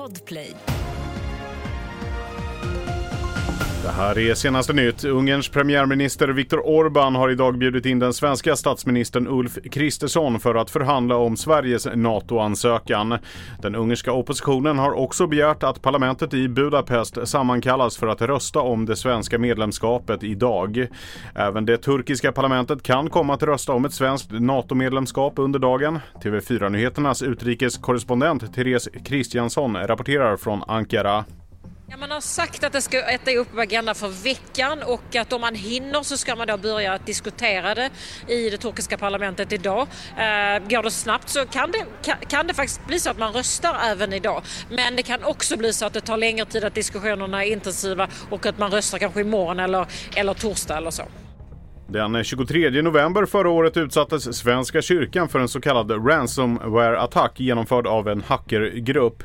Podplay. Det här är senaste nytt. Ungerns premiärminister Viktor Orbán har idag bjudit in den svenska statsministern Ulf Kristersson för att förhandla om Sveriges NATO-ansökan. Den ungerska oppositionen har också begärt att parlamentet i Budapest sammankallas för att rösta om det svenska medlemskapet idag. Även det turkiska parlamentet kan komma att rösta om ett svenskt NATO-medlemskap under dagen. TV4-nyheternas utrikeskorrespondent Therese Kristiansson rapporterar från Ankara. Ja, man har sagt att det ska äta upp på agendan för veckan och att om man hinner så ska man då börja att diskutera det i det turkiska parlamentet idag. Eh, går det snabbt så kan det, kan, kan, det faktiskt bli så att man röstar även idag. Men det kan också bli så att det tar längre tid att diskussionerna är intensiva och att man röstar kanske imorgon eller, eller torsdag eller så. Den 23 november förra året utsattes Svenska kyrkan för en så kallad ransomware-attack genomförd av en hackergrupp.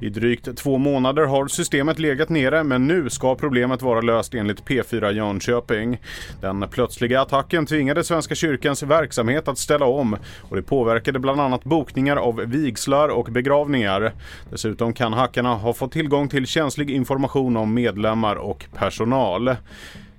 I drygt två månader har systemet legat nere men nu ska problemet vara löst enligt P4 Jönköping. Den plötsliga attacken tvingade Svenska kyrkans verksamhet att ställa om och det påverkade bland annat bokningar av vigslar och begravningar. Dessutom kan hackarna ha fått tillgång till känslig information om medlemmar och personal.